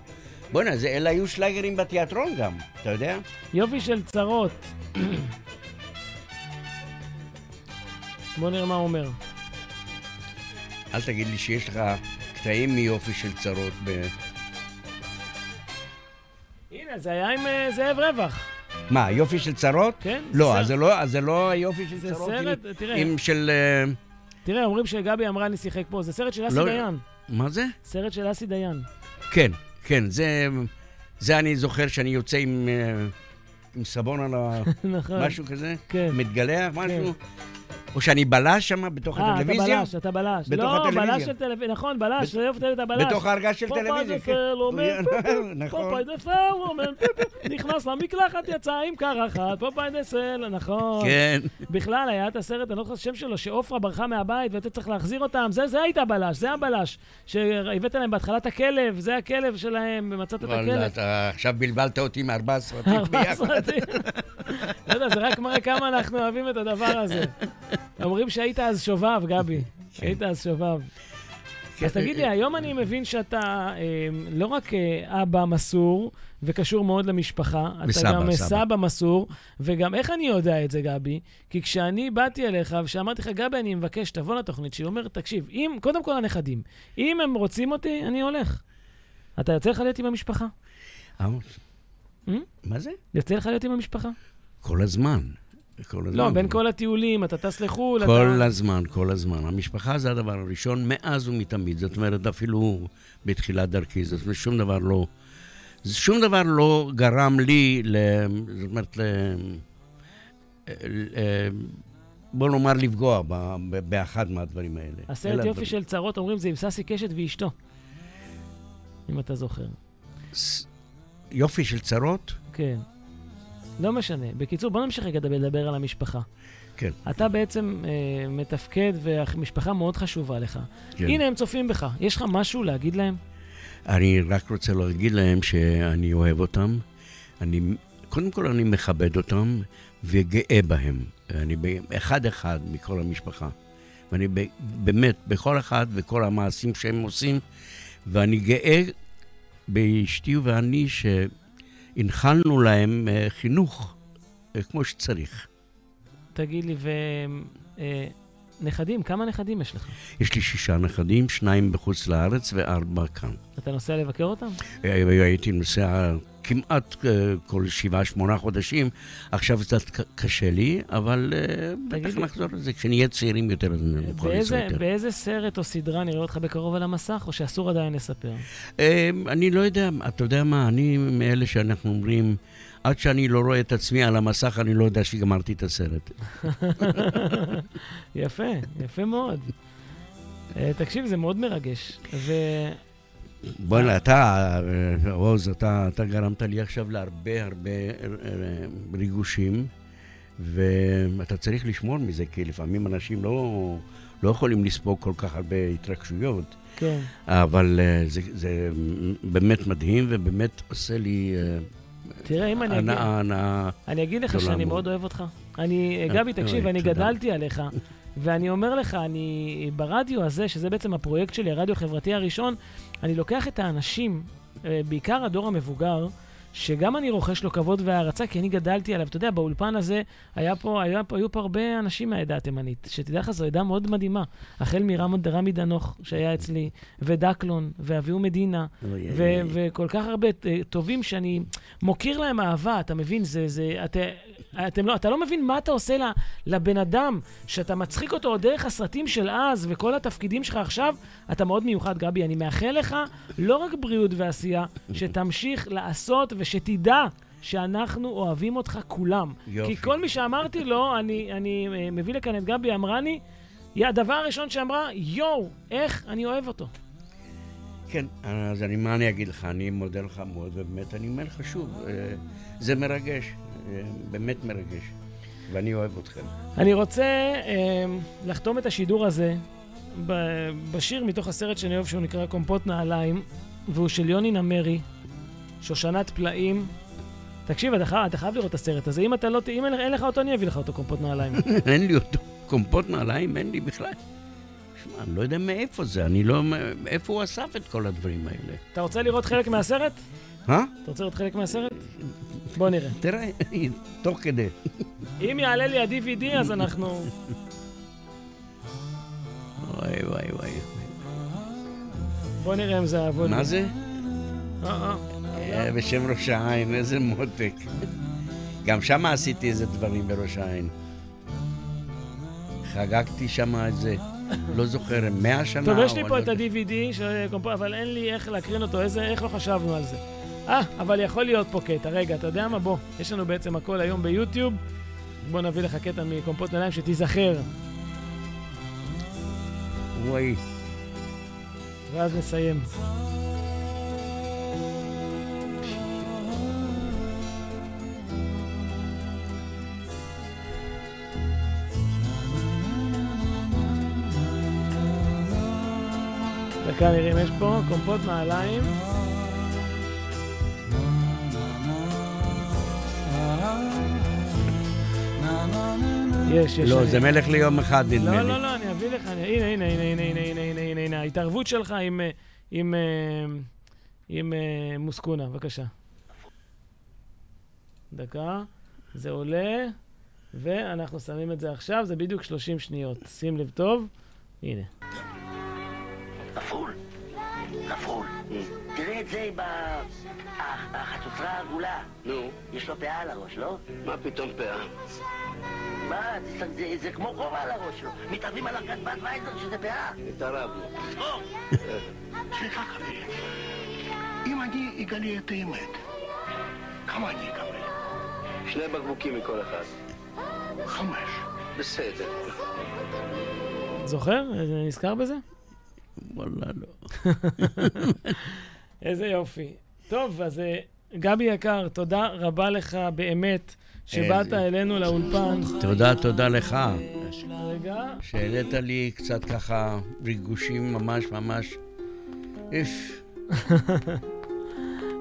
בוא'נה, זה- אלה היו שלאגרים בתיאטרון גם, אתה יודע? יופי של צרות. בוא נראה מה הוא אומר. אל תגיד לי שיש לך קטעים מיופי של צרות ב... הנה, זה היה עם אה, זאב רווח. מה, יופי של צרות? כן. לא, סרט. אז זה לא, אז זה לא היופי של זה צרות סרט, עם, תראה. עם של... אה, תראה, אומרים שגבי אמרה אני שיחק פה, זה סרט של אסי לא- דיין. מה זה? סרט של אסי דיין. כן, כן, זה, זה אני זוכר שאני יוצא עם, אה, עם סבון על ה... נכון. משהו כזה? כן. מתגלח, משהו? או שאני בלש שם בתוך אה, אתה הטלוויזיה? בלש, אתה בלש. בתוך לא, הטלוויזיה. בלש של טלוויזיה, נכון, בלש, זה יופי, אתה בלש. בתוך הארגז של טלוויזיה, כן. פופאי נכון. פופאי דסל אומר, נכנס למקלחת, יצא עם קרחת, פופאי דסל, נכון. כן. בכלל, היה את הסרט, אני לא זוכר השם שלו, שעופרה ברחה מהבית ואתה צריך להחזיר אותם, זה, זה היית הבלש, זה הבלש. שהבאת להם בהתחלה את הכלב, זה הכלב שלהם, ומצאת את הכלב. אתה עכשיו בלבלת אותי מארבעה סרטים ארבעה ביחד. לא יודע, זה רק מראה כמה אנחנו אוהבים את הדבר הזה. אומרים שהיית אז שובב, גבי. כן. היית אז שובב. אז תגיד לי, היום אני מבין שאתה אה, לא רק אה, אבא מסור וקשור מאוד למשפחה, אתה גם אה, סבא. סבא מסור, וגם איך אני יודע את זה, גבי? כי כשאני באתי אליך ושאמרתי לך, גבי, אני מבקש, תבוא לתוכנית שלי, הוא אומר, תקשיב, אם, קודם כל הנכדים, אם הם רוצים אותי, אני הולך. אתה יוצא לך להיות עם המשפחה? עמוס? מה זה? יוצא לך להיות עם המשפחה? כל הזמן. כל הזמן. לא, בין כל הטיולים, אתה טס לחו"ל, אתה... כל הזמן, כל הזמן. המשפחה זה הדבר הראשון מאז ומתמיד. זאת אומרת, אפילו בתחילת דרכי. זאת אומרת, שום דבר לא... שום דבר לא גרם לי, ל... זאת אומרת, ל... בוא נאמר לפגוע ב... באחד מהדברים האלה. הסרט יופי הדברים. של צרות, אומרים, זה עם ססי קשת ואשתו. אם אתה זוכר. ס- יופי של צרות? כן. לא משנה. בקיצור, בוא נמשיך רגע לדבר על המשפחה. כן. אתה בעצם אה, מתפקד, והמשפחה מאוד חשובה לך. כן. הנה, הם צופים בך. יש לך משהו להגיד להם? אני רק רוצה להגיד להם שאני אוהב אותם. אני, קודם כל אני מכבד אותם וגאה בהם. אני אחד-אחד מכל המשפחה. ואני ב- באמת, בכל אחד וכל המעשים שהם עושים, ואני גאה באשתי ואני שהנחלנו להם אה, חינוך אה, כמו שצריך. תגיד לי, ו... אה, כמה נכדים יש לך? יש לי שישה נכדים, שניים בחוץ לארץ וארבע כאן. אתה נוסע לבקר אותם? הייתי נוסע כמעט אה, כל שבעה, שמונה חודשים. עכשיו קצת קשה לי, אבל אה, בטח נחזור לזה. כשנהיה צעירים יותר, אז נוכל באיזה, יותר. באיזה סרט או סדרה נראה אותך בקרוב על המסך, או שאסור עדיין לספר? אה, אני לא יודע, אתה יודע מה, אני מאלה שאנחנו אומרים, עד שאני לא רואה את עצמי על המסך, אני לא יודע שגמרתי את הסרט. יפה, יפה מאוד. תקשיב, זה מאוד מרגש. ו... בוא'נה, אתה, אה, עוז, אתה, אתה גרמת לי עכשיו להרבה הרבה אה, אה, ריגושים, ואתה צריך לשמור מזה, כי לפעמים אנשים לא, לא יכולים לספוג כל כך הרבה התרגשויות. כן. אבל אה, זה, זה באמת מדהים, ובאמת עושה לי אה, תראה, אם אני אגיד... הנאה, אני אגיד לך שאני מאוד. אוהב אותך. אני, גבי, תקשיב, אני. גדלתי עליך, ואני אומר לך, אני ברדיו הזה, שזה בעצם הפרויקט שלי, הרדיו החברתי הראשון, אני לוקח את האנשים, אה, בעיקר הדור המבוגר, שגם אני רוחש לו כבוד והערצה, כי אני גדלתי עליו. אתה יודע, באולפן הזה היה פה, היה פה, היו פה הרבה אנשים מהעדה התימנית, שתדע לך, זו עדה מאוד מדהימה. החל מרמי רמי דנוך, שהיה אצלי, ודקלון, ואביהו מדינה, ו-. וכל כך הרבה אה, טובים שאני מוקיר להם אהבה, אתה מבין? זה, זה, את, אתם לא, אתה לא מבין מה אתה עושה לבן אדם, שאתה מצחיק אותו עוד דרך הסרטים של אז, וכל התפקידים שלך עכשיו, אתה מאוד מיוחד, גבי. אני מאחל לך לא רק בריאות ועשייה, שתמשיך לעשות ושתדע שאנחנו אוהבים אותך כולם. יופי. כי כל מי שאמרתי לו, אני, אני אה, מביא לכאן את גבי, אמרה לי, היא הדבר הראשון שאמרה, יואו, איך אני אוהב אותו. כן, אז אני, מה אני אגיד לך? אני מודה לך מאוד, ובאמת, אני אומר לך שוב, אה, זה מרגש, אה, באמת מרגש, ואני אוהב אתכם. אני רוצה לחתום את השידור הזה בשיר מתוך הסרט שאני אוהב שהוא נקרא קומפוט נעליים, והוא של יוני נמרי, שושנת פלאים. תקשיב, אתה חייב, אתה חייב לראות את הסרט הזה. אם אתה לא, אם אין, אין לך אותו, אני אביא לך אותו, קומפוט נעליים. אין לי אותו. קומפוט נעליים אין לי בכלל. שמע, אני לא יודע מאיפה זה, אני לא... איפה הוא אסף את כל הדברים האלה? אתה רוצה לראות חלק מהסרט? אה? אתה רוצה לראות חלק מהסרט? בוא נראה. תראה, תוך כדי. אם יעלה לי ה-DVD, אז אנחנו... וואי וואי וואי. בוא נראה אם זה. מה זה? אה, אה. אה, בשם ראש העין, איזה מותק. גם שם עשיתי איזה דברים בראש העין. חגגתי שם איזה, לא זוכר, מאה שנה. טוב, יש לי פה לא את. ה-DVD אבל אין לי איך להקרין אותו, איך לא חשבנו על זה. אה, אבל יכול להיות פה קטע. רגע, אתה יודע מה? בוא, יש לנו בעצם הכל היום ביוטיוב. בוא נביא לך קטע מקומפוט נעליים שתיזכר, וואי. ואז נסיים. דקה נראה אם יש פה קומפוט נעליים. יש, יש. לא, זה מלך ליום אחד, נדמה לא, לי. לא, לא, אני אביא לך. הנה, הנה, הנה, הנה, הנה, הנה, הנה, הנה, הנה, ההתערבות שלך עם, אה, עם, אה, עם אה, מוסקונה, בבקשה. דקה, זה עולה, ואנחנו שמים את זה עכשיו, זה בדיוק 30 שניות. שים לב טוב, הנה. כפול. כפול. תראה את זה ב... הח- החצוצרה העגולה. נו. יש לו פאה על הראש, לא? מה פתאום פאה? מה, זה- זה- זה כמו כובע על הראש שלו. מתערבים על ערכת בת וייזר שזה פאה. התערבנו. תזכור. סליחה, חברים. אם אני אגלה את האמת, כמה אני אקבל? שני בקבוקים מכל אחד. חמש. בסדר. זוכר? נזכר בזה? וואלה, לא. איזה יופי. טוב, אז אה, גבי יקר, תודה רבה לך באמת שבאת אלינו לאולפן. תודה, תודה לך, רגע. שהעלית לי קצת ככה ריגושים ממש ממש... איף.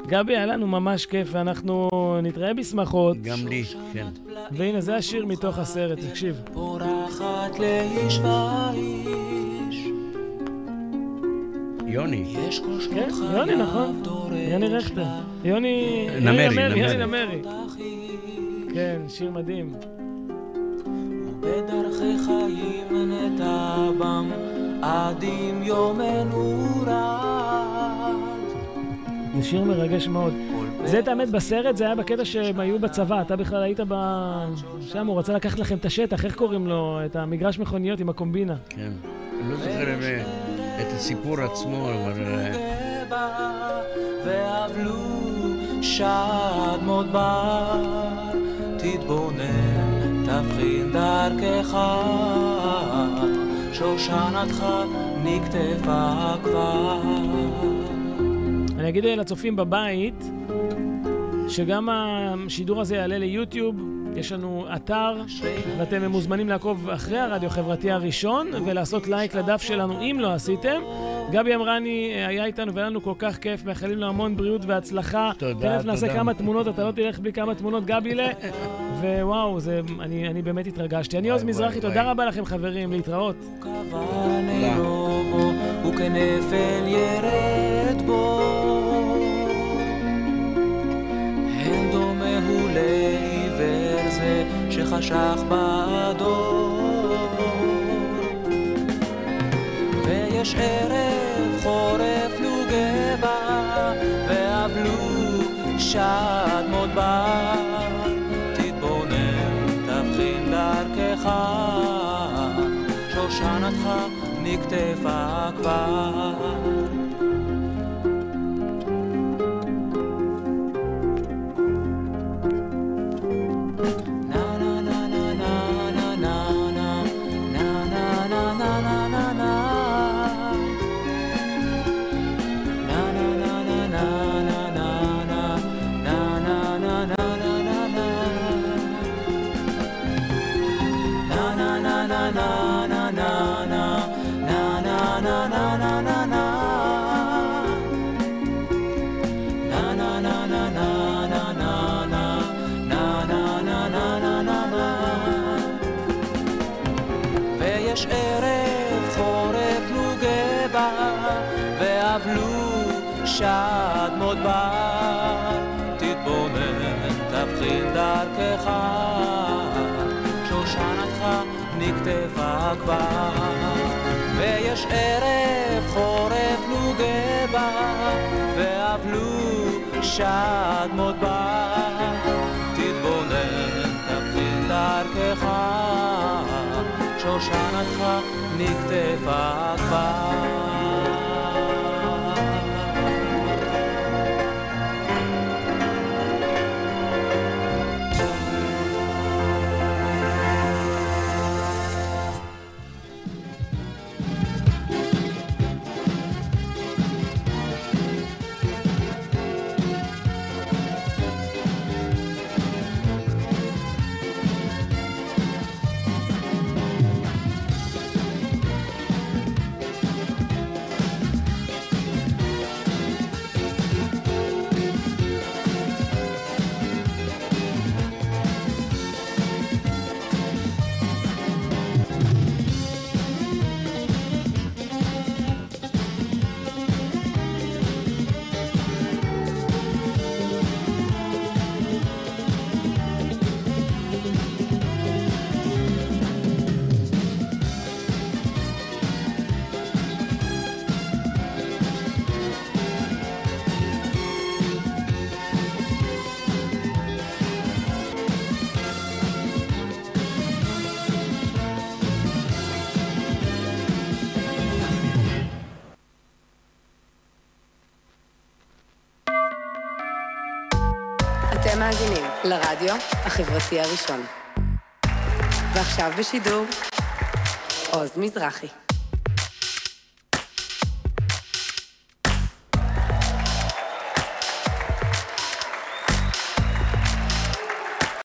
גבי, היה לנו ממש כיף, ואנחנו נתראה בשמחות. גם לי, כן. והנה, זה השיר מתוך הסרט, תקשיב. פורחת לאיש ואיש. יוני. כן, יוני, נכון. יוני רכטר. יוני... נמרי, נמרי. יוני נמרי. כן, שיר מדהים. בדרכי חיים נטע בם עד עם יומנו רד. זה שיר מרגש מאוד. זה, את האמת, בסרט זה היה בקטע שהם היו בצבא. אתה בכלל היית ב... שם, הוא רצה לקחת לכם את השטח, איך קוראים לו? את המגרש מכוניות עם הקומבינה. כן. אני לא זוכר אה, את הסיפור עצמו, אבל... אה, ואבלו שדמות בר תתבונן תבחין דרכך שושנתך נקטפה כבר אני אגיד לצופים בבית, שגם השידור הזה יעלה ליוטיוב. יש לנו אתר, ואתם מוזמנים לעקוב אחרי הרדיו החברתי הראשון, ולעשות לייק לדף שלנו אם לא עשיתם. גבי אמרני אה, היה איתנו והיה לנו כל כך כיף, מאחלים לו המון בריאות והצלחה. תודה, תכף נעשה תודה. כמה תמונות, אתה לא תלך בלי כמה תמונות, גבילה. ווואו, זה, אני, אני באמת התרגשתי. אני עוז מזרחי. תודה רבה לכם חברים, להתראות. בו וכנפל ירד בו הן דומה הוא לעיוור זה שחשך בדור ויש ערב חורף לוגבה ואבלו שדמות בר תתבונן תבחין דרכך שושנתך נקטפה כבר. כבר ויש ערב חורף נוגבה ואבלו שדמות בר תתבונן תבחין דרכך שושנתך נקטפה כבר. לרדיו החברתי הראשון. ועכשיו בשידור, עוז מזרחי.